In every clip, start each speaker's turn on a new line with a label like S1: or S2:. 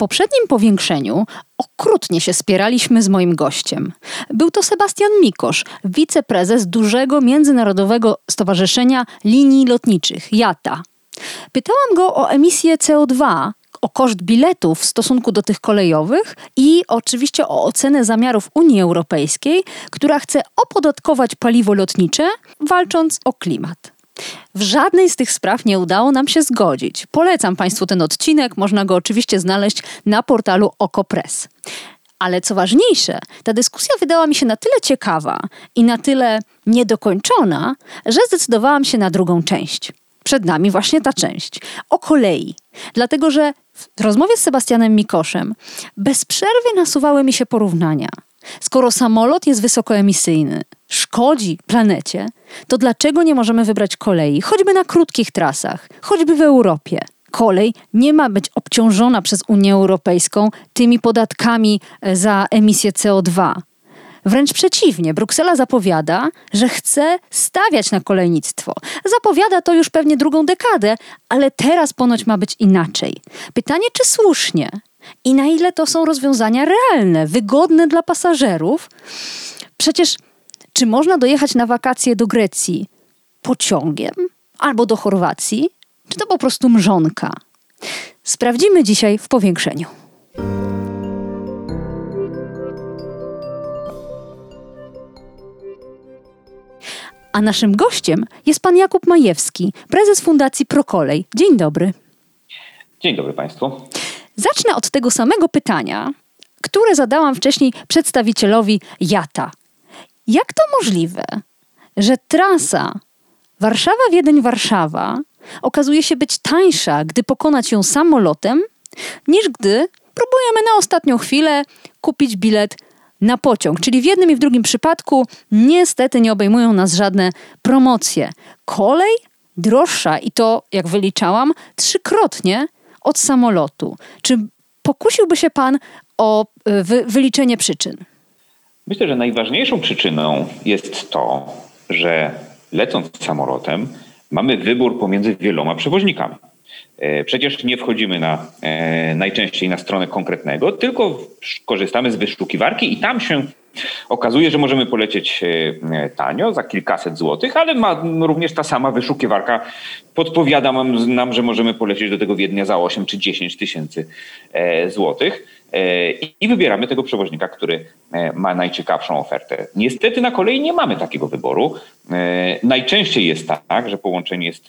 S1: Poprzednim powiększeniu okrutnie się spieraliśmy z moim gościem. Był to Sebastian Mikosz, wiceprezes dużego międzynarodowego stowarzyszenia linii lotniczych JATA. Pytałam go o emisję CO2, o koszt biletów w stosunku do tych kolejowych i oczywiście o ocenę zamiarów Unii Europejskiej, która chce opodatkować paliwo lotnicze, walcząc o klimat. W żadnej z tych spraw nie udało nam się zgodzić. Polecam Państwu ten odcinek, można go oczywiście znaleźć na portalu OkoPress. Ale co ważniejsze, ta dyskusja wydała mi się na tyle ciekawa i na tyle niedokończona, że zdecydowałam się na drugą część. Przed nami właśnie ta część o kolei. Dlatego, że w rozmowie z Sebastianem Mikoszem bez przerwy nasuwały mi się porównania. Skoro samolot jest wysokoemisyjny, szkodzi planecie, to dlaczego nie możemy wybrać kolei, choćby na krótkich trasach, choćby w Europie? Kolej nie ma być obciążona przez Unię Europejską tymi podatkami e, za emisję CO2. Wręcz przeciwnie, Bruksela zapowiada, że chce stawiać na kolejnictwo. Zapowiada to już pewnie drugą dekadę, ale teraz ponoć ma być inaczej. Pytanie, czy słusznie? I na ile to są rozwiązania realne, wygodne dla pasażerów? Przecież czy można dojechać na wakacje do Grecji pociągiem albo do Chorwacji? Czy to po prostu mrzonka? Sprawdzimy dzisiaj w powiększeniu. A naszym gościem jest pan Jakub Majewski, prezes Fundacji Prokolej. Dzień dobry.
S2: Dzień dobry Państwu.
S1: Zacznę od tego samego pytania, które zadałam wcześniej przedstawicielowi JATA. Jak to możliwe, że trasa Warszawa-Wiedeń-Warszawa okazuje się być tańsza, gdy pokonać ją samolotem, niż gdy próbujemy na ostatnią chwilę kupić bilet na pociąg. Czyli w jednym i w drugim przypadku niestety nie obejmują nas żadne promocje. Kolej droższa i to, jak wyliczałam, trzykrotnie od samolotu. Czy pokusiłby się Pan o y, wy wyliczenie przyczyn?
S2: Myślę, że najważniejszą przyczyną jest to, że lecąc samolotem mamy wybór pomiędzy wieloma przewoźnikami. E, przecież nie wchodzimy na, e, najczęściej na stronę konkretnego, tylko korzystamy z wyszukiwarki i tam się okazuje, że możemy polecieć e, tanio, za kilkaset złotych, ale ma również ta sama wyszukiwarka podpowiada nam, że możemy polecieć do tego Wiednia za 8 czy 10 tysięcy złotych. E, i wybieramy tego przewoźnika, który e, ma najciekawszą ofertę. Niestety na kolei nie mamy takiego wyboru. E, najczęściej jest tak, że połączeń jest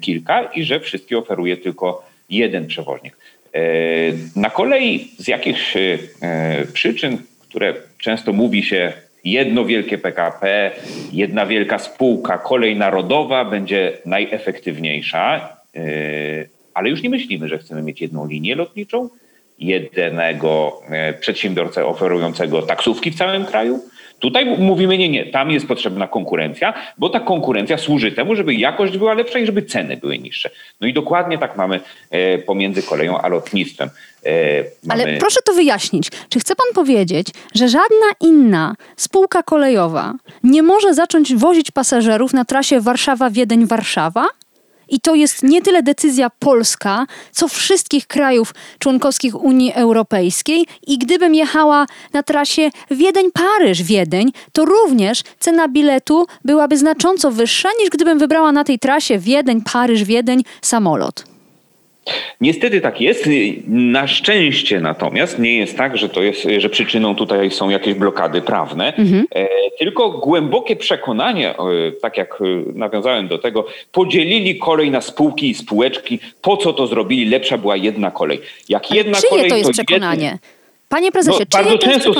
S2: kilka i że wszystkie oferuje tylko jeden przewoźnik. Na kolei z jakichś przyczyn, które często mówi się jedno wielkie PKP, jedna wielka spółka, kolej narodowa będzie najefektywniejsza, ale już nie myślimy, że chcemy mieć jedną linię lotniczą, jednego e, przedsiębiorcę oferującego taksówki w całym kraju. Tutaj mówimy nie, nie, tam jest potrzebna konkurencja, bo ta konkurencja służy temu, żeby jakość była lepsza i żeby ceny były niższe. No i dokładnie tak mamy e, pomiędzy koleją a lotnictwem.
S1: E, mamy... Ale proszę to wyjaśnić. Czy chce pan powiedzieć, że żadna inna spółka kolejowa nie może zacząć wozić pasażerów na trasie Warszawa-Wiedeń-Warszawa? I to jest nie tyle decyzja polska, co wszystkich krajów członkowskich Unii Europejskiej. I gdybym jechała na trasie Wiedeń-Paryż-Wiedeń, to również cena biletu byłaby znacząco wyższa niż gdybym wybrała na tej trasie Wiedeń-Paryż-Wiedeń samolot.
S2: Niestety tak jest. Na szczęście natomiast nie jest tak, że to jest, że przyczyną tutaj są jakieś blokady prawne, mhm. E, tylko głębokie przekonanie, tak jak e, nawiązałem do tego, podzielili kolej na spółki i spółeczki. Po co to zrobili? Lepsza była jedna kolej.
S1: Jak jedna kolej, to jest to przekonanie? Panie prezesie,
S2: no, bardzo,
S1: często,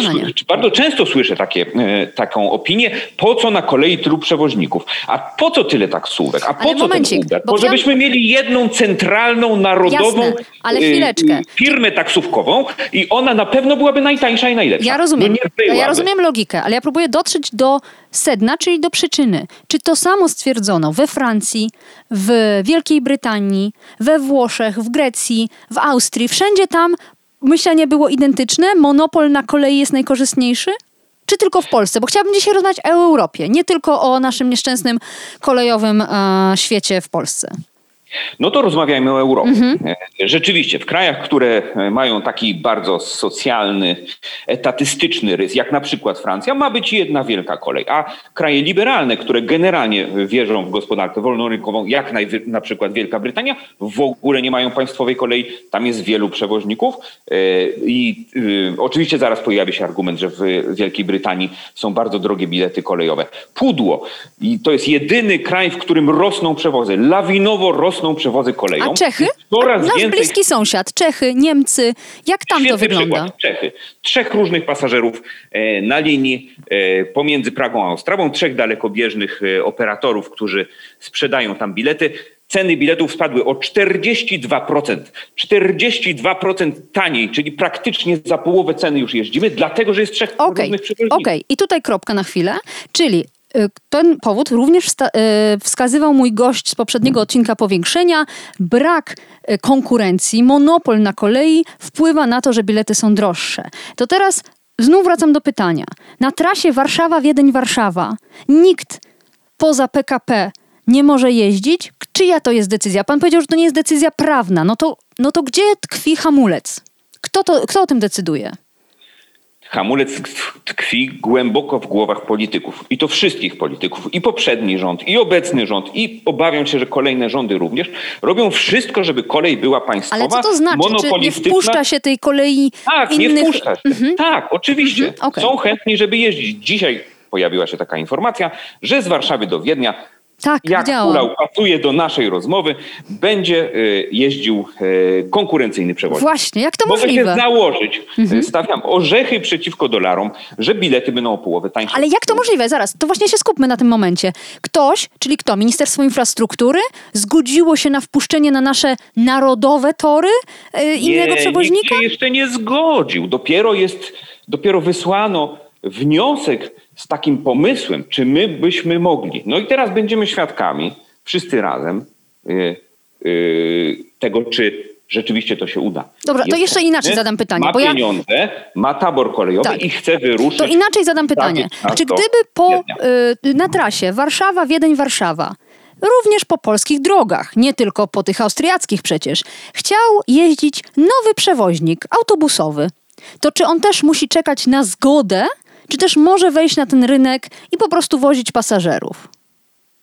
S2: bardzo często słyszę takie, e, taką opinię, po co na kolei tylu przewoźników? A po co tyle taksówek? A po
S1: ale
S2: co
S1: momencik,
S2: ten Uber? Bo, bo żebyśmy mieli jedną centralną, narodową
S1: Jasne, ale chwileczkę.
S2: firmę taksówkową i ona na pewno byłaby najtańsza i najlepsza.
S1: Ja rozumiem, no ja rozumiem logikę, ale ja próbuję dotrzeć do sedna, czyli do przyczyny. Czy to samo stwierdzono we Francji, w Wielkiej Brytanii, we Włoszech, w Grecji, w Austrii, wszędzie tam myślenie było identyczne? Monopol na kolei jest najkorzystniejszy? Czy tylko w Polsce? Bo chciałabym dzisiaj rozmawiać o Europie, nie tylko o naszym nieszczęsnym kolejowym e, świecie w Polsce.
S2: No to rozmawiajmy o Europie. Mhm. Rzeczywiście, w krajach, które mają taki bardzo socjalny, etatystyczny rys, jak na przykład Francja, ma być jedna wielka kolej. A kraje liberalne, które generalnie wierzą w gospodarkę wolnorynkową, jak na przykład Wielka Brytania, w ogóle nie mają państwowej kolei. Tam jest wielu przewoźników. E, I oczywiście zaraz pojawi się argument, że w Wielkiej Brytanii są bardzo drogie bilety kolejowe. Pudło. I to jest jedyny kraj, w którym rosną przewozy. Lawinowo rosną rosną przewozy koleją.
S1: A Czechy? Coraz Nasz więcej... bliski sąsiad, Czechy, Niemcy. Jak tam Świetny to wygląda?
S2: Przykład. Czechy. Trzech różnych pasażerów e, na linii e, pomiędzy Pragą a Ostrawą, trzech dalekobieżnych e, operatorów, którzy sprzedają tam bilety. Ceny biletów spadły o 42%. 42% taniej, czyli praktycznie za połowę ceny już jeździmy, dlatego że jest trzech okay. różnych przewoźników.
S1: Okej, okay. i tutaj kropka na chwilę. Czyli ten powód również y, wskazywał mój gość z poprzedniego odcinka powiększenia. Brak y, konkurencji, monopol na kolei wpływa na to, że bilety są droższe. To teraz znów wracam do pytania. Na trasie Warszawa-Wiedeń-Warszawa nikt poza PKP nie może jeździć? Czyja to jest decyzja? Pan powiedział, że to nie jest decyzja prawna. No to, no to gdzie tkwi hamulec? Kto, to, kto o tym decyduje?
S2: Hamulec tkwi głęboko w głowach polityków. I to wszystkich polityków. I poprzedni rząd, i obecny rząd, i obawiam się, że kolejne rządy również robią wszystko, żeby kolej była państwowa,
S1: Ale co to znaczy? Czy nie wpuszcza się tej kolei
S2: Tak,
S1: innych...
S2: nie wpuszcza się. Mhm. Tak, oczywiście. Mhm. Okay. Są chętni, żeby jeździć. Dzisiaj pojawiła się taka informacja, że z Warszawy do Wiednia
S1: tak,
S2: jak
S1: widziałam.
S2: pasuje do naszej rozmowy, będzie y, jeździł y, konkurencyjny przewoźnik.
S1: Właśnie, jak to
S2: Mogę
S1: możliwe?
S2: Mogę założyć, mhm. stawiam orzechy przeciwko dolarom, że bilety będą o połowę tańsze.
S1: Ale jak to możliwe? Zaraz, to właśnie się skupmy na tym momencie. Ktoś, czyli kto? Ministerstwo Infrastruktury zgodziło się na wpuszczenie na nasze narodowe tory innego
S2: nie,
S1: przewoźnika?
S2: Się jeszcze nie zgodził. Dopiero jest, dopiero wysłano wniosek z takim pomysłem, czy my byśmy mogli. No i teraz będziemy świadkami, wszyscy razem, yy, yy, tego, czy rzeczywiście to się uda.
S1: Dobra, to jeszcze inaczej zadam pytanie.
S2: Ma
S1: bo
S2: ja... pieniądze, ma tabor kolejowy tak. i chce wyruszyć.
S1: To inaczej zadam pytanie. Czy gdyby po, yy, na trasie Warszawa, Wiedeń, Warszawa, również po polskich drogach, nie tylko po tych austriackich przecież, chciał jeździć nowy przewoźnik autobusowy, to czy on też musi czekać na zgodę czy też może wejść na ten rynek i po prostu wozić pasażerów?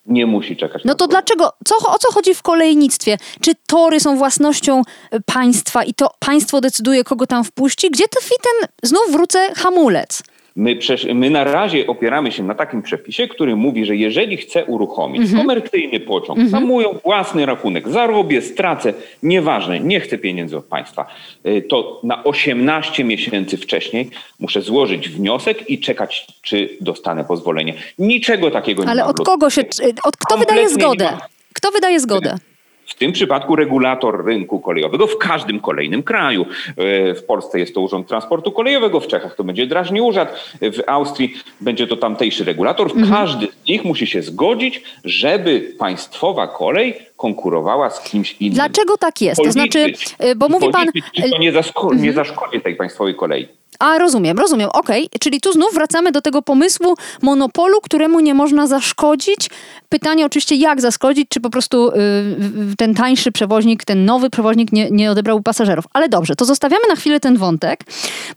S2: Nie musi czekać.
S1: No to dlaczego? Co, o co chodzi w kolejnictwie? Czy tory są własnością e, państwa i to państwo decyduje, kogo tam wpuści? Gdzie tkwi ten, znów wrócę, hamulec?
S2: My, my na razie opieramy się na takim przepisie, który mówi, że jeżeli chcę uruchomić mhm. komercyjny pociąg za mój własny rachunek, zarobię, stracę, nieważne, nie chcę pieniędzy od państwa, y, to na 18 miesięcy wcześniej muszę złożyć wniosek i czekać, czy dostanę pozwolenie. Niczego takiego nie
S1: Ale
S2: ma.
S1: Ale od kogo się, od kto wydaje zgodę? Kto wydaje zgodę?
S2: W tym przypadku regulator rynku kolejowego w każdym kolejnym kraju. E, w Polsce jest to Urząd Transportu Kolejowego, w Czechach to będzie Drażni Urząd, w Austrii będzie to tamtejszy regulator. Mhm. Każdy z nich musi się zgodzić, żeby państwowa kolej konkurowała z kimś innym.
S1: Dlaczego tak jest? To znaczy, e, bo mówi pan...
S2: Czy to nie, zaszko- nie zaszkodzi tej państwowej kolei?
S1: A, rozumiem, rozumiem, okej. Okay. Czyli tu znów wracamy do tego pomysłu monopolu, któremu nie można zaszkodzić. Pytanie oczywiście, jak zaszkodzić, czy po prostu yy, ten tańszy przewoźnik, ten nowy przewoźnik nie, nie odebrał pasażerów. Ale dobrze, to zostawiamy na chwilę ten wątek,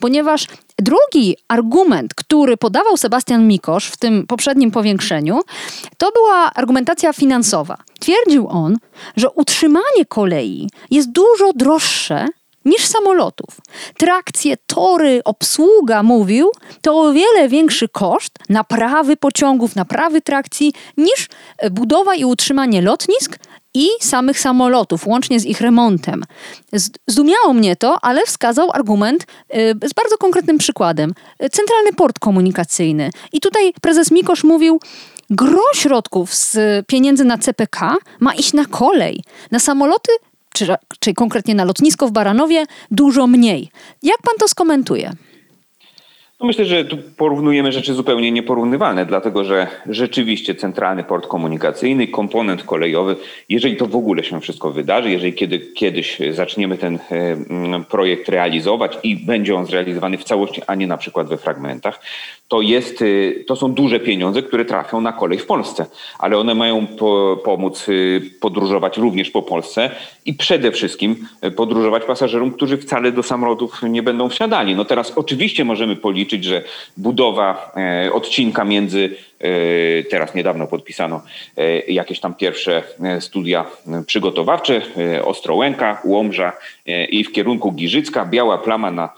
S1: ponieważ drugi argument, który podawał Sebastian Mikosz w tym poprzednim powiększeniu, to była argumentacja finansowa. Twierdził on, że utrzymanie kolei jest dużo droższe niż samolotów. Trakcje, tory, obsługa, mówił, to o wiele większy koszt naprawy pociągów, naprawy trakcji niż budowa i utrzymanie lotnisk i samych samolotów, łącznie z ich remontem. Zdumiało mnie to, ale wskazał argument y, z bardzo konkretnym przykładem. Centralny port komunikacyjny. I tutaj prezes Mikosz mówił, gro środków z pieniędzy na CPK ma iść na kolej. Na samoloty, czy, czy konkretnie na lotnisko w Baranowie, dużo mniej. Jak pan to skomentuje?
S2: No myślę, że tu porównujemy rzeczy zupełnie nieporównywalne, dlatego że rzeczywiście centralny port komunikacyjny, komponent kolejowy, jeżeli to w ogóle się wszystko wydarzy, jeżeli kiedy, kiedyś zaczniemy ten e, projekt realizować i będzie on zrealizowany w całości, a nie na przykład we fragmentach, to, jest, y, to są duże pieniądze, które trafią na kolej w Polsce, ale one mają po, pomóc y, podróżować również po Polsce i przede wszystkim y, podróżować pasażerom, którzy wcale do samolotów nie będą wsiadali. No teraz oczywiście możemy policzyć, że budowa e, odcinka między e, Teraz niedawno podpisano e, jakieś tam pierwsze studia przygotowawcze, Ostrołęka, Łomża i w kierunku Giżycka, biała plama na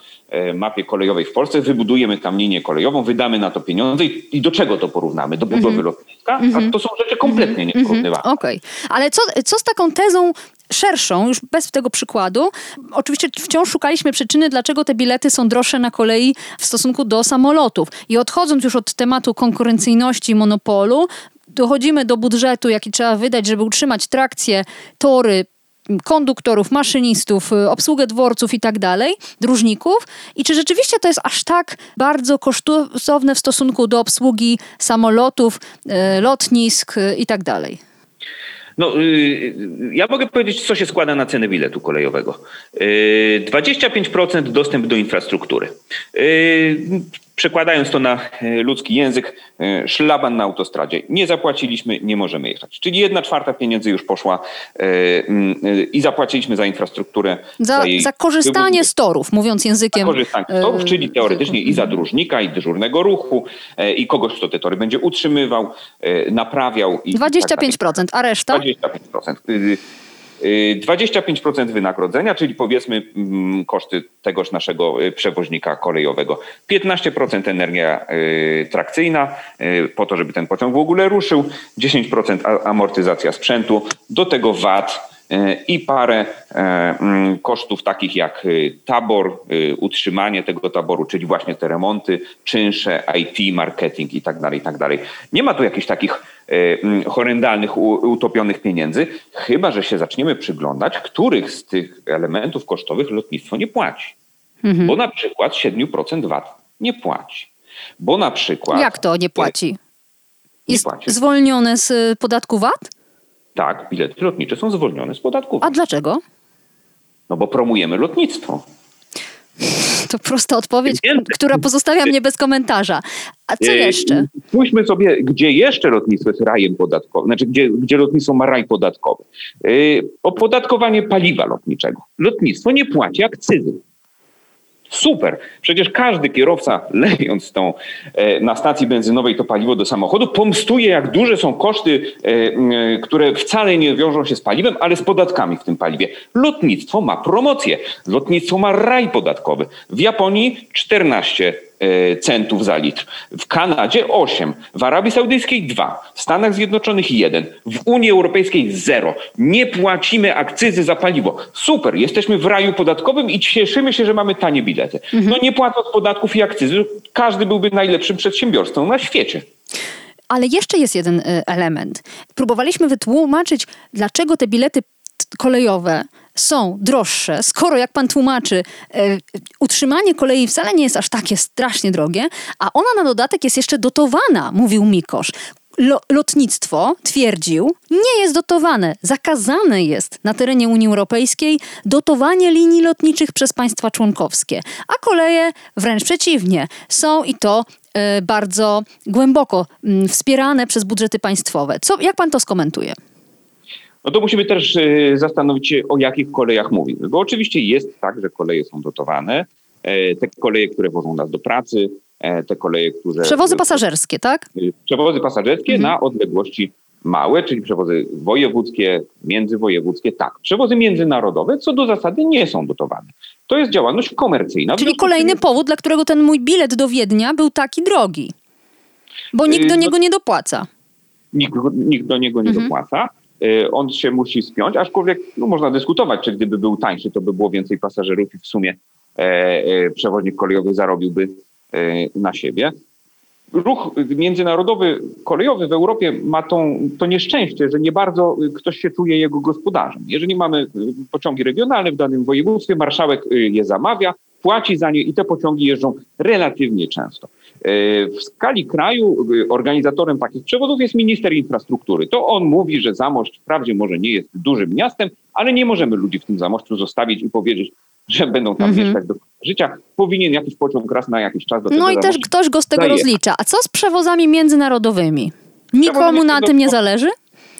S2: mapie kolejowej w Polsce, wybudujemy tam linię kolejową, wydamy na to pieniądze i, i do czego to porównamy? Do budowy mm -hmm. lotniska? A mhm. to są rzeczy kompletnie mm -hmm. nieporównywalne.
S1: Okej, okay. ale co, co z taką tezą szerszą, już bez tego przykładu. Oczywiście wciąż szukaliśmy przyczyny, dlaczego te bilety są droższe na kolei w stosunku do samolotów. I odchodząc już od tematu konkurencyjności monopolu, dochodzimy do budżetu, jaki trzeba wydać, żeby utrzymać trakcję, tory, konduktorów, maszynistów, y, obsługę dworców i tak dalej, dróżników i czy rzeczywiście to jest aż tak bardzo kosztowne w stosunku do obsługi samolotów, y, lotnisk y, i tak dalej?
S2: No, ja mogę powiedzieć, co się składa na cenę biletu kolejowego. 25% dostęp do infrastruktury. Przekładając to na e, ludzki język, e, szlaban na autostradzie. Nie zapłaciliśmy, nie możemy jechać. Czyli jedna czwarta pieniędzy już poszła e, i zapłaciliśmy za infrastrukturę.
S1: Za, za, za korzystanie z torów, mówiąc językiem. Za korzystanie
S2: z torów, czyli teoretycznie i za dróżnika, i dyżurnego ruchu, i kogoś, kto te tory będzie utrzymywał, naprawiał. I
S1: 25%, tak a reszta?
S2: 25%. 25% wynagrodzenia, czyli powiedzmy mm, koszty tegoż naszego y, przewoźnika kolejowego. 15% energia y, trakcyjna y, po to, żeby ten pociąg w ogóle ruszył. 10% amortyzacja sprzętu. Do tego VAT i parę mm, kosztów takich jak tabor, utrzymanie tego taboru, czyli właśnie te remonty, czynsze, IT, marketing i tak dalej, i tak dalej. Nie ma tu jakichś takich horrendalnych, utopionych pieniędzy, chyba że się zaczniemy przyglądać, których z tych elementów kosztowych lotnictwo nie płaci. Mhm. Bo na przykład 7% VAT nie płaci. Bo na przykład.
S1: Jak to nie płaci? Jest nie płaci. zwolnione z y, podatku VAT?
S2: Tak, bilety lotnicze są zwolnione z podatku VAT.
S1: A dlaczego?
S2: No bo promujemy lotnictwo.
S1: To prosta odpowiedź, która pozostawia mnie bez komentarza. A co jeszcze?
S2: Spójrzmy sobie, gdzie jeszcze lotnictwo jest rajem podatkowym, znaczy gdzie, gdzie lotnictwo ma raj podatkowy. Opodatkowanie paliwa lotniczego. Lotnictwo nie płaci akcyzy. Super. Przecież każdy kierowca, lejąc tą e, na stacji benzynowej to paliwo do samochodu, pomstuje, jak duże są koszty, e, które wcale nie wiążą się z paliwem, ale z podatkami w tym paliwie. Lotnictwo ma promocję. Lotnictwo ma raj podatkowy. W Japonii 14 E, centów za litr. W Kanadzie 8, w Arabii Saudyjskiej 2, w Stanach Zjednoczonych 1, w Unii Europejskiej 0. Nie płacimy akcyzy za paliwo. Super, jesteśmy w raju podatkowym i cieszymy się, że mamy tanie bilety. No nie płacąc podatków i akcyzy, każdy byłby najlepszym przedsiębiorcą na świecie.
S1: Ale jeszcze jest jeden e, element. Próbowaliśmy wytłumaczyć, dlaczego te bilety kolejowe są droższe, skoro jak pan tłumaczy, e, utrzymanie kolei wcale nie jest aż takie strasznie drogie, a ona na dodatek jest jeszcze dotowana, mówił Mikosz. lotnictwo, twierdził, nie jest dotowane. Zakazane jest na terenie Unii Europejskiej dotowanie linii lotniczych przez państwa członkowskie, a koleje wręcz przeciwnie, są i to e, bardzo głęboko m, wspierane przez budżety państwowe. Co, jak pan to skomentuje?
S2: No to musimy też e, zastanowić się, o jakich kolejach mówimy. Bo oczywiście jest tak, że koleje są dotowane. E, te koleje, które wożą nas do pracy, e, te koleje, które.
S1: Przewozy pasażerskie, tak?
S2: Przewozy pasażerskie mhm. na odległości małe, czyli przewozy wojewódzkie, międzywojewódzkie, tak. Przewozy międzynarodowe, co do zasady nie są dotowane. To jest działalność komercyjna.
S1: Czyli kolejny powód, dla którego ten mój bilet do Wiednia był taki drogi. Bo nikt do no niego nie dopłaca.
S2: Nikt, nikt do niego nie mhm. dopłaca. On się musi spiąć, aczkolwiek no, można dyskutować, czy gdyby był tańszy, to by było więcej pasażerów i w sumie przewoźnik kolejowy zarobiłby na siebie ruch międzynarodowy kolejowy w Europie ma tą, to nieszczęście, że nie bardzo ktoś się czuje jego gospodarzem. Jeżeli mamy pociągi regionalne w danym województwie, marszałek je zamawia, płaci za nie i te pociągi jeżdżą relatywnie często. W skali kraju organizatorem takich przewozów jest minister infrastruktury. To on mówi, że Zamość wprawdzie może nie jest dużym miastem, ale nie możemy ludzi w tym Zamościu zostawić i powiedzieć, że będą tam mhm. mieszkać do życia, powinien jakiś pociąg raz na jakiś czas do tego
S1: No i też ktoś go z tego rozlicza. A co z przewozami międzynarodowymi? Nikomu na tym nie zależy?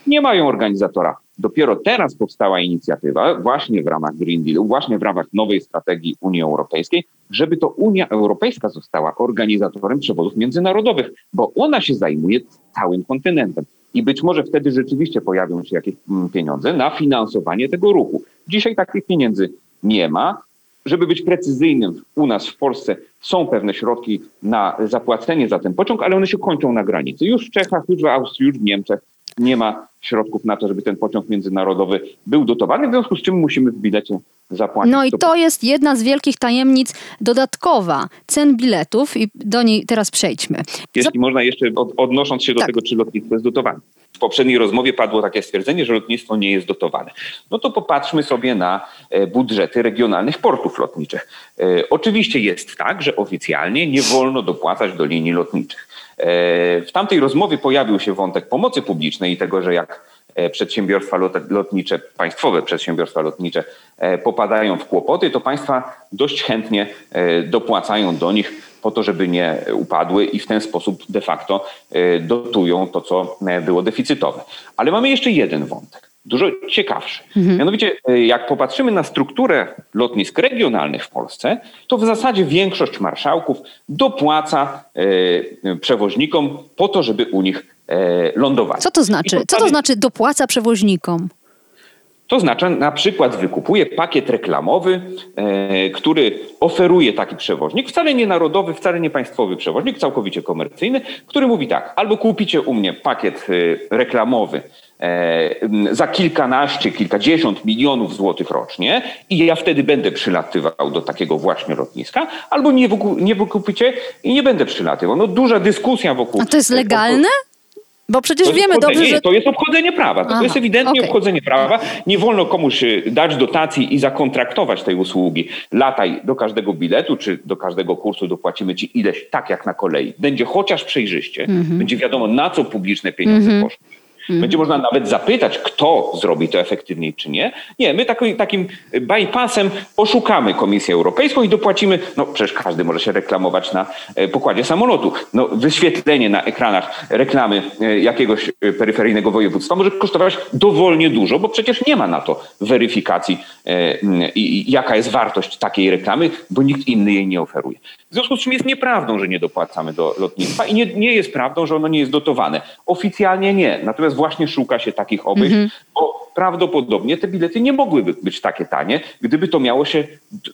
S2: Nie mają organizatora. Dopiero teraz powstała inicjatywa, właśnie w ramach Green Dealu, właśnie w ramach nowej strategii Unii Europejskiej, żeby to Unia Europejska została organizatorem przewozów międzynarodowych, bo ona się zajmuje całym kontynentem. I być może wtedy rzeczywiście pojawią się jakieś mm, pieniądze na finansowanie tego ruchu. Dzisiaj takich pieniędzy nie ma. Żeby być precyzyjnym, u nas w Polsce są pewne środki na zapłacenie za ten pociąg, ale one się kończą na granicy. Już w Czechach, już w Austrii, już w Niemczech nie ma środków na to, żeby ten pociąg międzynarodowy był dotowany, w związku z czym musimy w bilecie zapłacić.
S1: No i to jest jedna z wielkich tajemnic dodatkowa cen biletów i do niej teraz przejdźmy.
S2: Jeśli Zap... można jeszcze od, odnosząc się do tak. tego, czy lotnictwo jest dotowane. W poprzedniej rozmowie padło takie stwierdzenie, że lotnictwo nie jest dotowane. No to popatrzmy sobie na e, budżety regionalnych portów lotniczych. E, oczywiście jest tak, że oficjalnie nie wolno dopłacać do linii lotniczych. E, w tamtej rozmowie pojawił się wątek pomocy publicznej i tego, że jak przedsiębiorstwa lotnicze, państwowe przedsiębiorstwa lotnicze popadają w kłopoty, to państwa dość chętnie dopłacają do nich po to, żeby nie upadły i w ten sposób de facto e, dotują to, co e, było deficytowe. Ale mamy jeszcze jeden wątek dużo ciekawszy. Mhm. Mianowicie, e, jak popatrzymy na strukturę lotnisk regionalnych w Polsce, to w zasadzie większość marszałków dopłaca e, przewoźnikom po to, żeby u nich e, lądować.
S1: Co to znaczy? Co to znaczy dopłaca przewoźnikom?
S2: To znaczy na przykład wykupuje pakiet reklamowy, który oferuje taki przewoźnik, wcale nie narodowy, wcale nie państwowy przewoźnik, całkowicie komercyjny, który mówi tak, albo kupicie u mnie pakiet reklamowy za kilkanaście, kilkadziesiąt milionów złotych rocznie i ja wtedy będę przylatywał do takiego właśnie lotniska, albo nie, nie wykupicie i nie będę przylatywał. No duża dyskusja wokół...
S1: A to jest legalne? Bo przecież wiemy dobrze, że...
S2: To jest obchodzenie prawa. To Aha, jest ewidentnie okay. obchodzenie prawa. Nie wolno komuś y, dać dotacji i zakontraktować tej usługi. Lataj do każdego biletu, czy do każdego kursu dopłacimy ci ileś, tak jak na kolei. Będzie chociaż przejrzyście. Mm -hmm. Będzie wiadomo, na co publiczne pieniądze mm -hmm. poszły. Mhm. Będzie można nawet zapytać, kto zrobi to efektywniej, czy nie. Nie, my takim, takim bypassem oszukamy Komisję Europejską i dopłacimy, no przecież każdy może się reklamować na e, pokładzie samolotu. No, wyświetlenie na ekranach reklamy e, jakiegoś e, peryferyjnego województwa może kosztować dowolnie dużo, bo przecież nie ma na to weryfikacji, jaka jest wartość takiej reklamy, bo nikt inny jej nie oferuje. W związku z czym jest nieprawdą, że nie dopłacamy do lotnictwa i nie, nie jest prawdą, że ono nie jest dotowane. Oficjalnie nie. Natomiast właśnie szuka się takich obejść, -hmm. Bo prawdopodobnie te bilety nie mogłyby być takie tanie, gdyby to miało się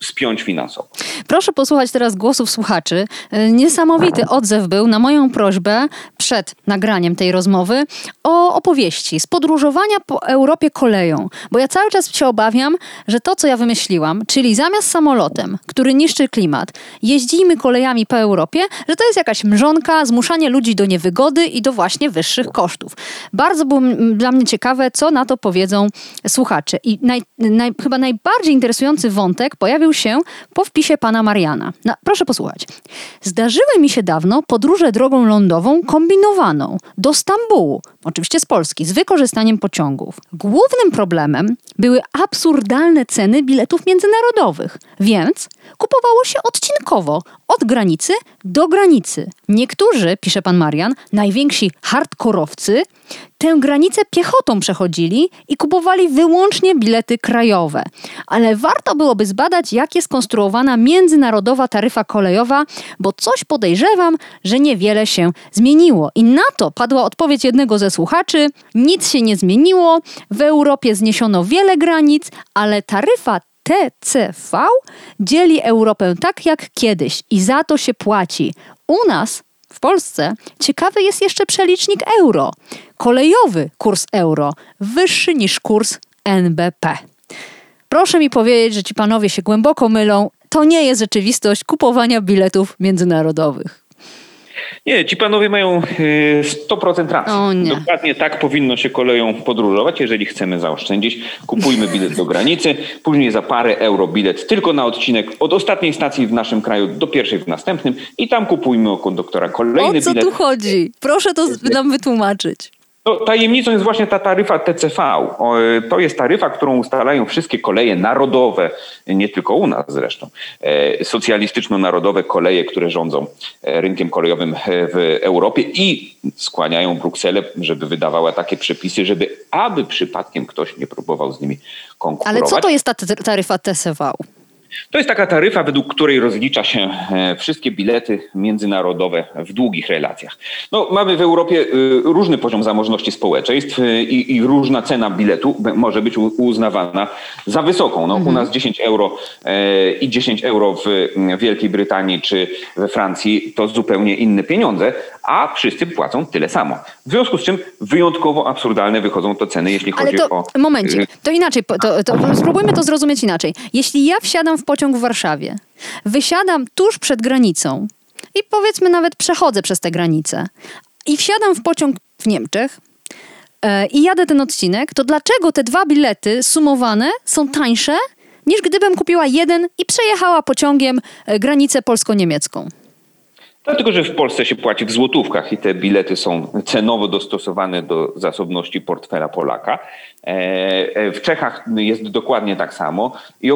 S2: spiąć finansowo.
S1: Proszę posłuchać teraz głosów słuchaczy. Niesamowity odzew był na moją prośbę przed nagraniem tej rozmowy o opowieści z podróżowania po Europie koleją. Bo ja cały czas się obawiam, że to, co ja wymyśliłam, czyli zamiast samolotem, który niszczy klimat, jeździmy kolejami po Europie, że to jest jakaś mrzonka, zmuszanie ludzi do niewygody i do właśnie wyższych kosztów. Bardzo było dla mnie ciekawe, co na to powiedzą wiedzą słuchacze. I naj, naj, chyba najbardziej interesujący wątek pojawił się po wpisie pana Mariana. No, proszę posłuchać. Zdarzyły mi się dawno podróże drogą lądową kombinowaną do Stambułu, oczywiście z Polski, z wykorzystaniem pociągów. Głównym problemem były absurdalne ceny biletów międzynarodowych, więc kupowało się odcinkowo, od granicy do granicy. Niektórzy, pisze pan Marian, najwięksi hardkorowcy, tę granicę piechotą przechodzili i kupowali wyłącznie bilety krajowe. Ale warto byłoby zbadać, jak jest konstruowana międzynarodowa taryfa kolejowa, bo coś podejrzewam, że niewiele się zmieniło. I na to padła odpowiedź jednego ze słuchaczy: nic się nie zmieniło, w Europie zniesiono wiele granic, ale taryfa TCV dzieli Europę tak jak kiedyś i za to się płaci. U nas W Polsce ciekawy jest jeszcze przelicznik euro. Kolejowy kurs euro wyższy niż kurs NBP. Proszę mi powiedzieć, że ci panowie się głęboko mylą. To nie jest rzeczywistość kupowania biletów międzynarodowych.
S2: Nie, ci panowie mają 100% y, racji. Dokładnie tak powinno się koleją podróżować, jeżeli chcemy zaoszczędzić. Kupujmy bilet do granicy, później za parę euro bilet tylko na odcinek od ostatniej stacji w naszym kraju do pierwszej w następnym i tam kupujmy u konduktora kolejny bilet.
S1: O co bilet. tu chodzi? Proszę to nam wytłumaczyć.
S2: No, tajemnicą jest właśnie ta taryfa TCV. To jest taryfa, którą ustalają wszystkie koleje narodowe, nie tylko u nas zresztą, e, socjalistyczno-narodowe koleje, które rządzą e, rynkiem kolejowym e, w Europie i skłaniają Brukselę, żeby wydawała takie przepisy, żeby aby przypadkiem ktoś nie próbował z nimi konkurować.
S1: Ale co to jest ta taryfa TCV?
S2: To jest taka taryfa, według której rozlicza się e, wszystkie bilety międzynarodowe w długich relacjach. No, mamy w Europie e, różny poziom zamożności społeczeństw e, i, i różna cena biletu może być uznawana za wysoką. No, mhm. U nas 10 euro i 10 euro w Wielkiej Brytanii czy we Francji to zupełnie inne pieniądze, a wszyscy płacą tyle samo. W związku z czym wyjątkowo absurdalne wychodzą to ceny, jeśli chodzi
S1: to,
S2: o...
S1: Momencik, to inaczej, to, to spróbujmy to zrozumieć inaczej. Jeśli ja wsiadam w pociąg w Warszawie, wysiadam tuż przed granicą. I powiedzmy nawet przechodzę przez tę granicę i wsiadam w pociąg w Niemczech e, i jadę ten odcinek, to dlaczego te dwa bilety sumowane są tańsze niż gdybym kupiła jeden i przejechała pociągiem e, granicę polsko-niemiecką?
S2: Dlatego, że w Polsce się płaci w złotówkach i te bilety są cenowo dostosowane do zasobności portfela Polaka. E, e, w Czechach jest dokładnie tak samo i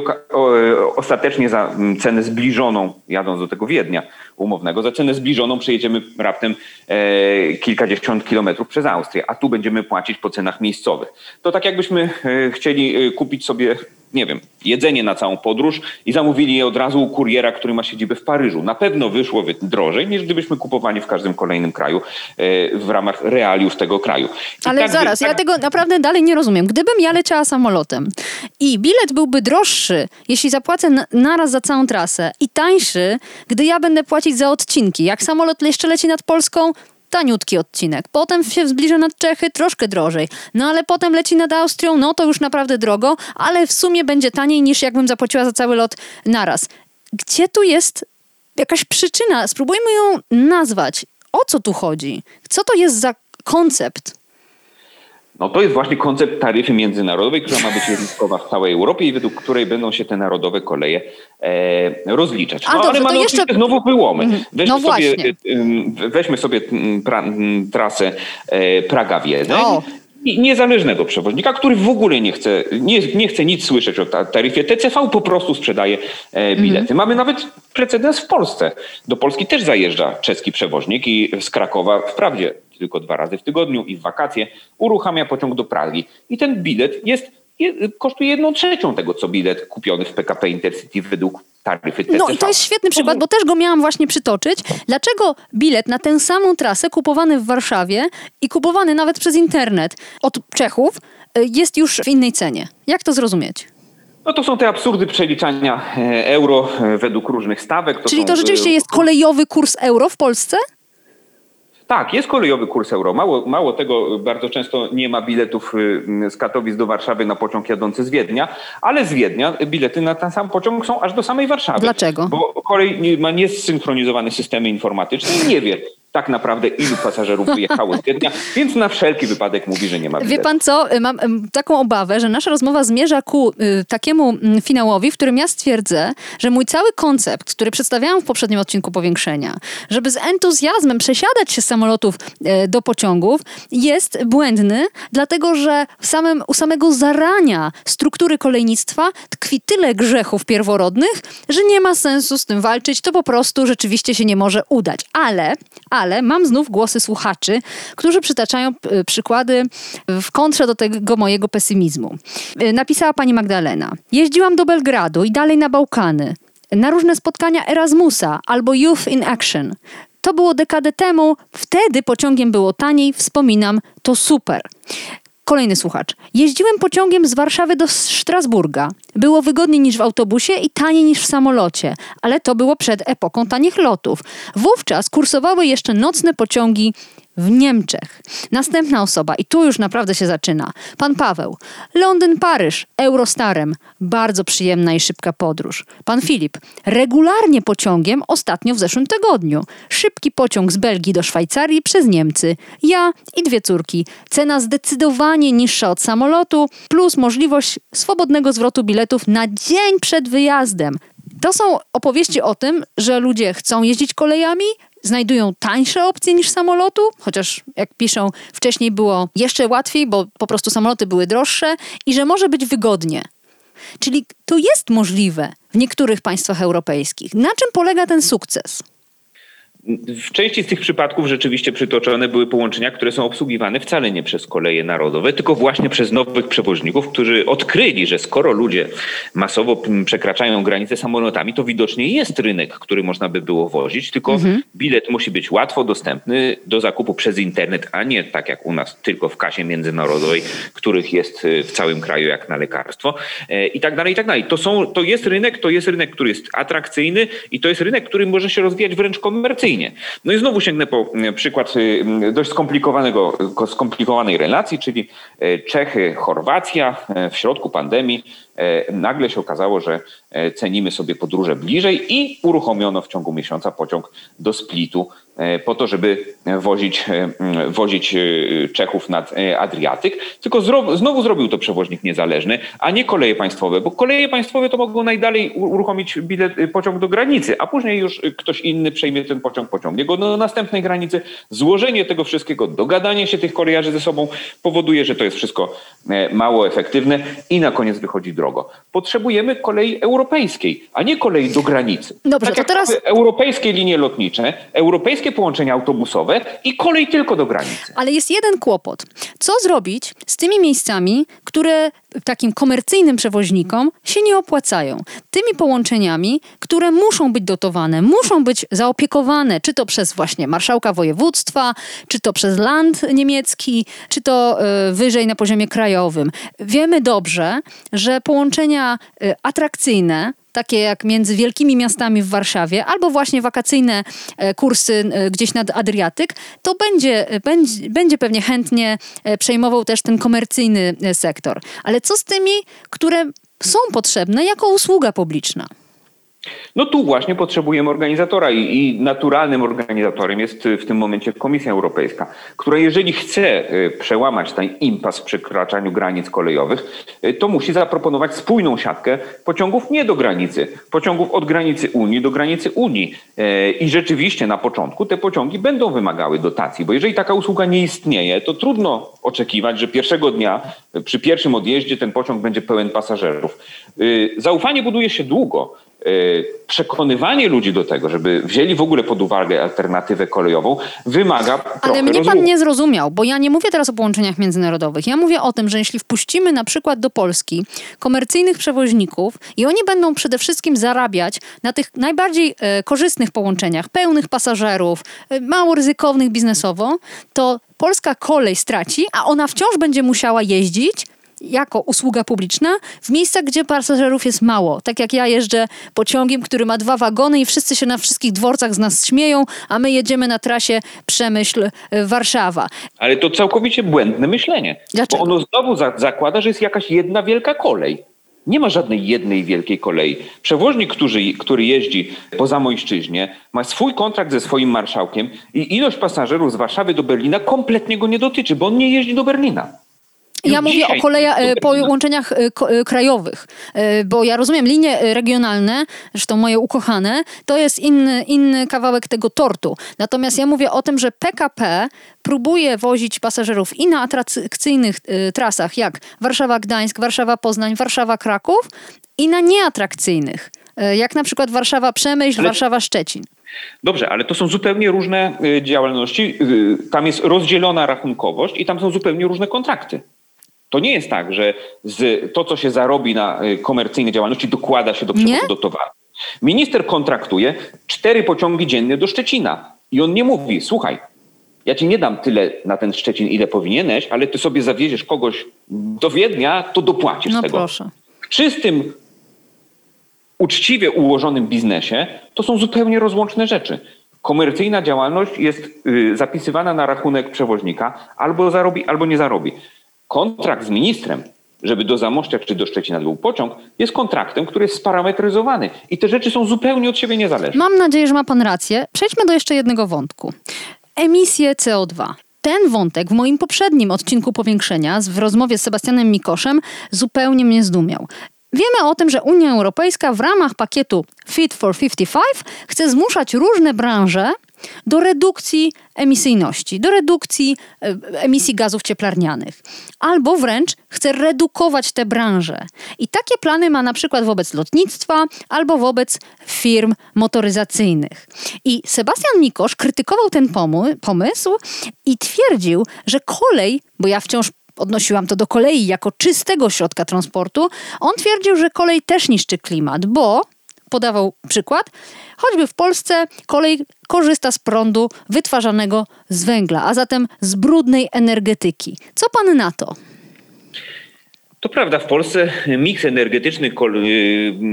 S2: ostatecznie za cenę zbliżoną, jadąc do tego Wiednia umownego, za cenę zbliżoną przejedziemy raptem e, kilkadziesiąt kilometrów przez Austrię, a tu będziemy płacić po cenach miejscowych. To tak jakbyśmy chcieli kupić sobie nie wiem, jedzenie na całą podróż i zamówili je od razu u kuriera, który ma siedzibę w Paryżu. Na pewno wyszłoby drożej, niż gdybyśmy kupowali w każdym kolejnym kraju e, w ramach realiów tego kraju.
S1: I Ale tak, zaraz, tak... ja tego naprawdę dalej nie rozumiem. Gdybym ja leciała samolotem i bilet byłby droższy, jeśli zapłacę naraz za całą trasę i tańszy, gdy ja będę płacić za odcinki. Jak samolot jeszcze leci nad Polską, taniutki odcinek. Potem się zbliża nad Czechy, troszkę drożej. No ale potem leci nad Austrią, no to już naprawdę drogo, ale w sumie będzie taniej niż jakbym zapłaciła za cały lot naraz. Gdzie tu jest jakaś przyczyna? Spróbujmy ją nazwać. O co tu chodzi? Co to jest za koncept?
S2: No to jest właśnie koncept taryfy międzynarodowej, która ma być jednostkowa w całej Europie i według której będą się te narodowe koleje e, rozliczać. No, A, dobrze, ale mamy jeszcze... znowu wyłomy. Mhm. Weźmy, no sobie, e, weźmy sobie pra, trasę e, Praga-Wiedeń. Niezależnego przewoźnika, który w ogóle nie chce, nie, nie chce nic słyszeć o taryfie TCV, po prostu sprzedaje e, bilety. Mhm. Mamy nawet precedens w Polsce. Do Polski też zajeżdża czeski przewoźnik i z Krakowa wprawdzie tylko dwa razy w tygodniu i w wakacje, uruchamia pociąg do Pragi. I ten bilet jest, kosztuje jedną trzecią tego, co bilet kupiony w PKP Intercity według taryfy TCV.
S1: No i to jest świetny przykład, bo też go miałam właśnie przytoczyć. Dlaczego bilet na tę samą trasę kupowany w Warszawie i kupowany nawet przez internet od Czechów y, jest już w innej cenie? Jak to zrozumieć?
S2: No to są te absurdy przeliczania e, euro e, według różnych stawek.
S1: To Czyli
S2: są,
S1: to rzeczywiście jest kolejowy kurs euro w Polsce?
S2: Tak, jest kolejowy kurs euro. Mało, mało tego, bardzo często nie ma biletów y, z Katowic do Warszawy na pociąg jadący z Wiednia, ale z Wiednia bilety na ten sam pociąg są aż do samej Warszawy.
S1: Dlaczego?
S2: Bo kolej ma niezsynchronizowane systemy informatyczne i nie wie, tak naprawdę ilu pasażerów wyjechało z Wiednia, więc na wszelki wypadek mówi, że nie ma biletu.
S1: Wie pan co, mam taką obawę, że nasza rozmowa zmierza ku y, takiemu mm, finałowi, w którym ja stwierdzę, że mój cały koncept, który przedstawiałam w poprzednim odcinku powiększenia, żeby z entuzjazmem przesiadać się z samolotów y, do pociągów, jest błędny, dlatego że samym, u samego zarania struktury kolejnictwa tkwi tyle grzechów pierworodnych, że nie ma sensu z tym walczyć, to po prostu rzeczywiście się nie może udać. Ale, ale ale mam znów głosy słuchaczy, którzy przytaczają e, przykłady w kontrze do tego mojego pesymizmu. E, napisała pani Magdalena. Jeździłam do Belgradu i dalej na Bałkany. Na różne spotkania Erasmusa albo Youth in Action. To było dekadę temu, wtedy pociągiem było taniej, wspominam, to super. Kolejny słuchacz. Jeździłem pociągiem z Warszawy do Strasburga. Było wygodniej niż w autobusie i taniej niż w samolocie, ale to było przed epoką tanich lotów. Wówczas kursowały jeszcze nocne pociągi w Niemczech. Następna osoba, i tu już naprawdę się zaczyna. Pan Paweł. Londyn-Paryż, Eurostarem. Bardzo przyjemna i szybka podróż. Pan Filip. Regularnie pociągiem ostatnio w zeszłym tygodniu. Szybki pociąg z Belgii do Szwajcarii przez Niemcy. Ja i dwie córki. Cena zdecydowanie niższa od samolotu, plus możliwość swobodnego zwrotu biletów na dzień przed wyjazdem. To są opowieści o tym, że ludzie chcą jeździć kolejami, znajdują tańsze opcje niż samolotu, chociaż jak piszą, wcześniej było jeszcze łatwiej, bo po prostu samoloty były droższe i że może być wygodnie. Czyli to jest możliwe w niektórych państwach europejskich. Na czym polega ten sukces?
S2: W części z tych przypadków rzeczywiście przytoczone były połączenia, które są obsługiwane wcale nie przez koleje narodowe, tylko właśnie przez nowych przewoźników, którzy odkryli, że skoro ludzie masowo przekraczają granice samolotami, to widocznie jest rynek, który można by było wozić, tylko mhm. bilet musi być łatwo dostępny do zakupu przez internet, a nie tak jak u nas, tylko w kasie międzynarodowej, których jest y, w całym kraju jak na lekarstwo e, i tak dalej, i tak dalej. To, są, to jest rynek, to jest rynek, który jest atrakcyjny i to jest rynek, który może się rozwijać wręcz komercyjnie no i znowu sięgnę po mm, przykład y, mm, dość skomplikowanego, skomplikowanej relacji, czyli e, Czechy, Chorwacja e, w środku pandemii e, nagle się okazało, że cenimy sobie podróże bliżej i uruchomiono w ciągu miesiąca pociąg do Splitu po to, żeby wozić, e, wozić e, Czechów nad Adriatyk, tylko znowu zrobił to przewoźnik niezależny, a nie koleje państwowe, bo koleje państwowe to mogą najdalej uruchomić bilet, pociąg do granicy, a później już ktoś inny przejmie ten pociąg, pociągnie go do następnej granicy. Złożenie tego wszystkiego, dogadanie się tych kolejarzy ze sobą powoduje, że to jest wszystko mało efektywne i na koniec wychodzi drogo. Potrzebujemy kolei europejskiej, a nie kolei do granicy.
S1: Dobrze, tak to teraz...
S2: Europejskie linie lotnicze, europejskie połączenia autobusowe i kolej tylko do granicy.
S1: Ale jest jeden kłopot. Co zrobić z tymi miejscami, które takim komercyjnym przewoźnikom się nie opłacają? Tymi połączeniami, które muszą być dotowane, muszą być zaopiekowane, czy to przez właśnie marszałka województwa, czy to przez land niemiecki, czy to y, wyżej na poziomie krajowym. Wiemy dobrze, że połączenia y, atrakcyjne, takie jak między wielkimi miastami w Warszawie, albo właśnie wakacyjne e, kursy e, gdzieś nad Adriatyk, to będzie, e, będzie, będzie pewnie chętnie przejmował też ten komercyjny sektor. Ale co z tymi, które są potrzebne jako usługa publiczna?
S2: No tu właśnie potrzebujemy organizatora i, i, naturalnym organizatorem jest w tym momencie Komisja Europejska, która jeżeli chce y, przełamać ten impas w przekraczaniu granic kolejowych, y, to musi zaproponować spójną siatkę pociągów nie do granicy, pociągów od granicy Unii do granicy Unii. Y, I rzeczywiście na początku te pociągi będą wymagały dotacji, bo jeżeli taka usługa nie istnieje, to trudno oczekiwać, że pierwszego dnia przy pierwszym odjeździe ten pociąg będzie pełen pasażerów. Zaufanie buduje się długo. Y, przekonywanie ludzi do tego, żeby wzięli w ogóle pod uwagę alternatywę kolejową, wymaga.
S1: Ale mnie pan nie zrozumiał, bo ja nie mówię teraz o połączeniach międzynarodowych. Ja mówię o tym, że jeśli wpuścimy na przykład do Polski komercyjnych przewoźników i oni będą przede wszystkim zarabiać na tych najbardziej e, korzystnych połączeniach, pełnych pasażerów, e, mało ryzykownych biznesowo, to polska kolej straci, a ona wciąż będzie musiała jeździć jako usługa publiczna w miejscach, gdzie pasażerów jest mało. Tak jak ja jeżdżę pociągiem, który ma dwa wagony i wszyscy się na wszystkich dworcach z nas śmieją, a my jedziemy na trasie Przemyśl-Warszawa.
S2: Ale to całkowicie błędne myślenie.
S1: Dlaczego?
S2: Bo ono znowu za zakłada, że jest jakaś jedna wielka kolej. Nie ma żadnej jednej wielkiej kolei. Przewoźnik, który, który jeździ po Zamojszczyźnie, ma swój kontrakt ze swoim marszałkiem i ilość pasażerów z Warszawy do Berlina kompletnie go nie dotyczy, bo on nie jeździ do Berlina.
S1: Ja mówię o kolejach, e, połączeniach e, e, krajowych, bo ja rozumiem, linie regionalne, zresztą moje ukochane, to jest inny, inny kawałek tego tortu. Natomiast ja mówię o tym, że PKP próbuje wozić pasażerów i na atrakcyjnych trasach, jak Warszawa-Gdańsk, Warszawa-Poznań, Warszawa-Kraków i na nieatrakcyjnych, jak na przykład Warszawa-Przemyśl, Warszawa-Szczecin.
S2: Dobrze, ale to są zupełnie różne działalności. Tam jest rozdzielona rachunkowość i tam są zupełnie różne kontrakty. To nie jest tak, że z, to, co się zarobi na y, komercyjnej działalności, dokłada się do przewozu do towaru. Minister kontraktuje cztery pociągi dziennie do Szczecina i on nie mówi, słuchaj, ja ci nie dam tyle na ten Szczecin, ile powinieneś, ale ty sobie zawieziesz kogoś do Wiednia, to dopłacisz
S1: no
S2: tego.
S1: Proszę.
S2: W czystym, uczciwie ułożonym biznesie to są zupełnie rozłączne rzeczy. Komercyjna działalność jest y, zapisywana na rachunek przewoźnika, albo zarobi, albo nie zarobi. Kontrakt z ministrem żeby do Zamościa czy do Szczecina był pociąg, jest kontraktem, który jest sparametryzowany. I te rzeczy są zupełnie od siebie niezależne.
S1: Mam nadzieję, że ma pan rację. Przejdźmy do jeszcze jednego wątku. Emisje CO2. Ten wątek w moim poprzednim odcinku powiększenia w rozmowie z Sebastianem Mikoszem zupełnie mnie zdumiał. Wiemy o tym, że Unia Europejska w ramach pakietu Fit for 55 chce zmuszać różne branże do redukcji emisyjności, do redukcji e, emisji gazów cieplarnianych. Albo wręcz chce redukować te branże. I takie plany ma na przykład wobec lotnictwa albo wobec firm motoryzacyjnych. I Sebastian Mikosz krytykował ten pomysł i twierdził, że kolej, bo ja wciąż odnosiłam to do kolei jako czystego środka transportu, on twierdził, że kolej też niszczy klimat, bo podawał przykład, choćby w Polsce kolej korzysta z prądu wytwarzanego z węgla, a zatem z brudnej energetyki. Co pan na to?
S2: To prawda, w Polsce miks energetyczny y,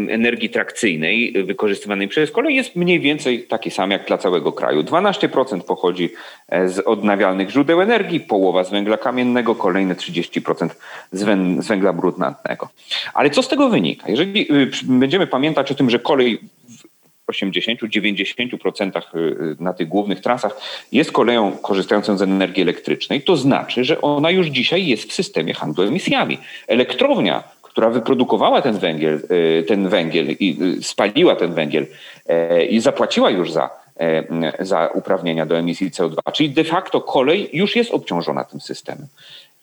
S2: energii trakcyjnej wykorzystywanej przez kolej jest mniej więcej taki sam jak dla całego kraju. 12% pochodzi e, z odnawialnych źródeł energii, połowa z węgla kamiennego, kolejne 30% z węgla brunatnego. Ale co z tego wynika? Jeżeli y, będziemy pamiętać o tym, że kolej 80-90% y, na tych głównych trasach jest koleją korzystającą z energii elektrycznej, to znaczy, że ona już dzisiaj jest w systemie handlu emisjami. Elektrownia, która wyprodukowała ten węgiel, y, ten węgiel i y, spaliła ten węgiel i zapłaciła już za, za uprawnienia do emisji CO2, czyli de facto kolej już jest obciążona tym systemem.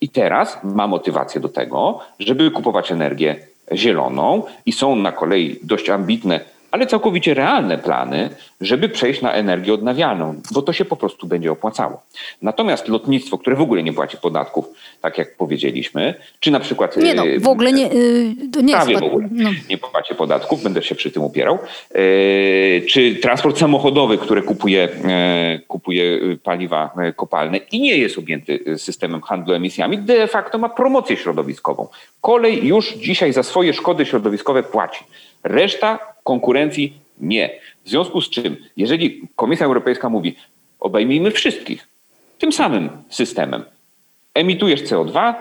S2: I teraz ma motywację do tego, żeby kupować energię zieloną i są na kolei dość ambitne ale całkowicie realne plany, żeby przejść na energię odnawialną, bo to się po prostu będzie opłacało. Natomiast lotnictwo, które w ogóle nie płaci podatków, tak jak powiedzieliśmy, czy na przykład...
S1: Nie no, w ogóle nie... Yy, nie
S2: prawie w ogóle no. nie płaci podatków, będę się przy tym upierał. Yy, czy transport samochodowy, który kupuje, kupuje paliwa kopalne i nie jest objęty systemem handlu emisjami, de facto ma promocję środowiskową. Kolej już dzisiaj za swoje szkody środowiskowe płaci. Reszta konkurencji nie. W związku z czym, jeżeli Komisja Europejska mówi, obejmijmy wszystkich tym samym systemem, emitujesz CO2,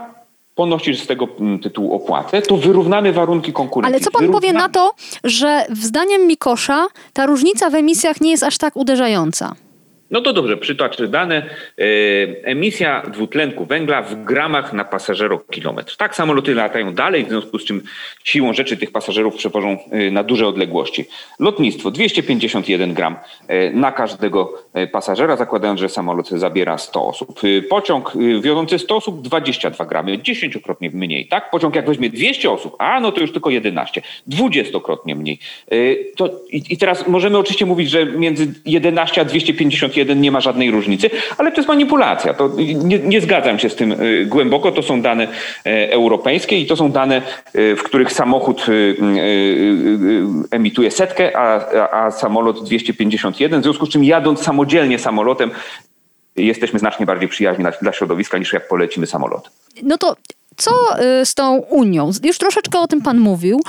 S2: ponosisz z tego mm, tytułu opłatę, to wyrównamy warunki konkurencji.
S1: Ale co pan wyrównamy. powie na to, że zdaniem Mikosza ta różnica w emisjach nie jest aż tak uderzająca?
S2: No to dobrze, przytoczę dane. E, emisja dwutlenku węgla w gramach na pasażerokilometr. Tak, samoloty latają dalej, w związku z czym siłą rzeczy tych pasażerów przewożą e, na duże odległości. Lotnictwo 251 gram e, na każdego pasażera, zakładając, że samolot zabiera 100 osób. Pociąg wiodący 100 osób 22 gramy, dziesięciokrotnie mniej. Tak, pociąg jak weźmie 200 osób, a no to już tylko 11, dwudziestokrotnie mniej. To, i, I teraz możemy oczywiście mówić, że między 11 a 251 jeden nie ma żadnej różnicy, ale to jest manipulacja. To nie, nie zgadzam się z tym y, głęboko. To są dane e, europejskie i to są dane, y, w których samochód y, emituje setkę, a, a, samolot 251. W związku z czym jadąc samodzielnie samolotem jesteśmy znacznie bardziej przyjaźni dla, dla środowiska niż jak polecimy samolot.
S1: No to co y, z tą Unią? Już troszeczkę o tym Pan mówił.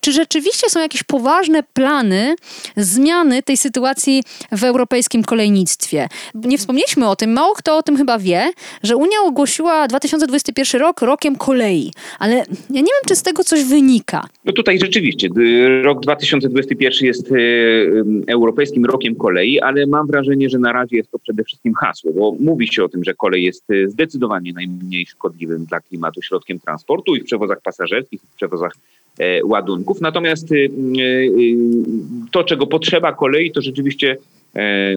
S1: Czy rzeczywiście są jakieś poważne plany zmiany tej sytuacji w europejskim kolejnictwie? Nie wspomnieliśmy o tym, mało kto o tym chyba wie, że Unia ogłosiła 2021 rok rokiem kolei, ale ja nie wiem, czy z tego coś wynika.
S2: No tutaj rzeczywiście, rok 2021 jest y, y, europejskim rokiem kolei, ale mam wrażenie, że na razie jest to przede wszystkim hasło, bo mówi się o tym, że kolej jest zdecydowanie najmniej szkodliwym dla klimatu środkiem transportu i w przewozach pasażerskich, i w przewozach e, ładunków. Natomiast y, y, to, czego potrzeba kolei, to rzeczywiście e,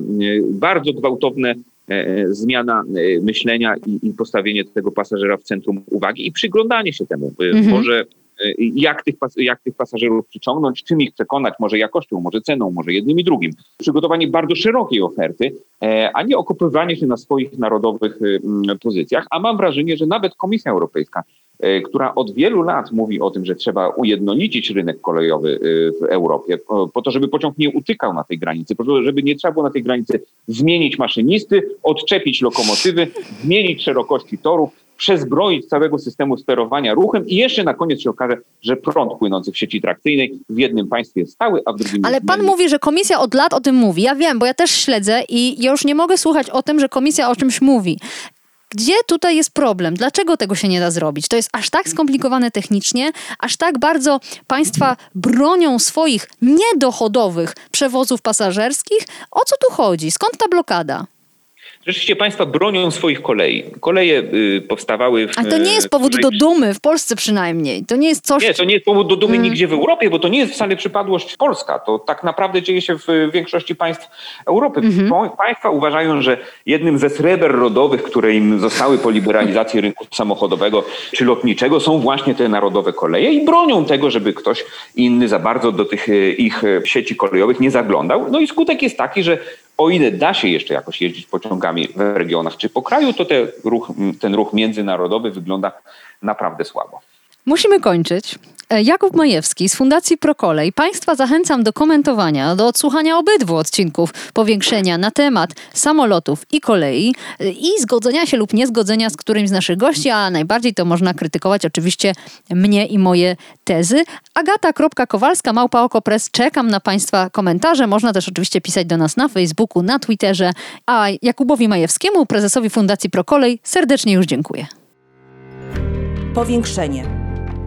S2: bardzo gwałtowne e, zmiana myślenia i, postawienie tego pasażera w centrum uwagi i przyglądanie się temu. Mhm. Może jak tych, jak tych pasażerów przyciągnąć, czym ich przekonać, może jakością, może ceną, może jednym i drugim. Przygotowanie bardzo szerokiej oferty, e, a nie okopywanie się na swoich narodowych y, pozycjach. A mam wrażenie, że nawet Komisja Europejska e, która od wielu lat mówi o tym, że trzeba ujednolicić rynek kolejowy e, w Europie, po to, żeby pociąg nie utykał na tej granicy, po to, żeby nie trzeba było na tej granicy zmienić maszynisty, odczepić lokomotywy, zmienić szerokości torów, przezbroić całego systemu sterowania ruchem i jeszcze na koniec się okaże, że prąd płynący w sieci trakcyjnej w jednym państwie jest stały, a w drugim
S1: Ale pan mówi, że komisja od lat o tym mówi. Ja wiem, bo ja też śledzę i ja już nie mogę słuchać o tym, że komisja o czymś mówi. Gdzie tutaj jest problem? Dlaczego tego się nie da zrobić? To jest aż tak skomplikowane technicznie, aż tak bardzo państwa bronią swoich niedochodowych przewozów pasażerskich. O co tu chodzi? Skąd ta blokada?
S2: Rzeczywiście państwa bronią swoich kolei. Koleje y, powstawały... W,
S1: Ale to nie jest powód do dumy, w Polsce przynajmniej. To nie jest coś...
S2: Nie, to nie jest powód do dumy hmm. nigdzie w Europie, bo to nie jest wcale przypadłość polska. To tak naprawdę dzieje się w większości państw Europy. Hmm. Państwa uważają, że jednym ze sreber rodowych, które im zostały po liberalizacji rynku samochodowego czy lotniczego są właśnie te narodowe koleje i bronią tego, żeby ktoś inny za bardzo do tych y, ich sieci kolejowych nie zaglądał. No i skutek jest taki, że o ile da się jeszcze jakoś jeździć pociągami w regionach czy po kraju, to te ruch, ten ruch międzynarodowy wygląda naprawdę słabo.
S1: Musimy kończyć. E, Jakub Majewski z Fundacji Prokolej. Państwa zachęcam do komentowania, do odsłuchania obydwu odcinków powiększenia na temat samolotów i kolei e, i zgodzenia się lub niezgodzenia z którymś z naszych gości, a najbardziej to można krytykować oczywiście mnie i moje tezy. Agata.kowalska, małpa okopres. Czekam na Państwa komentarze. Można też oczywiście pisać do nas na Facebooku, na Twitterze. A Jakubowi Majewskiemu, prezesowi Fundacji Prokolej, serdecznie już dziękuję.
S3: Powiększenie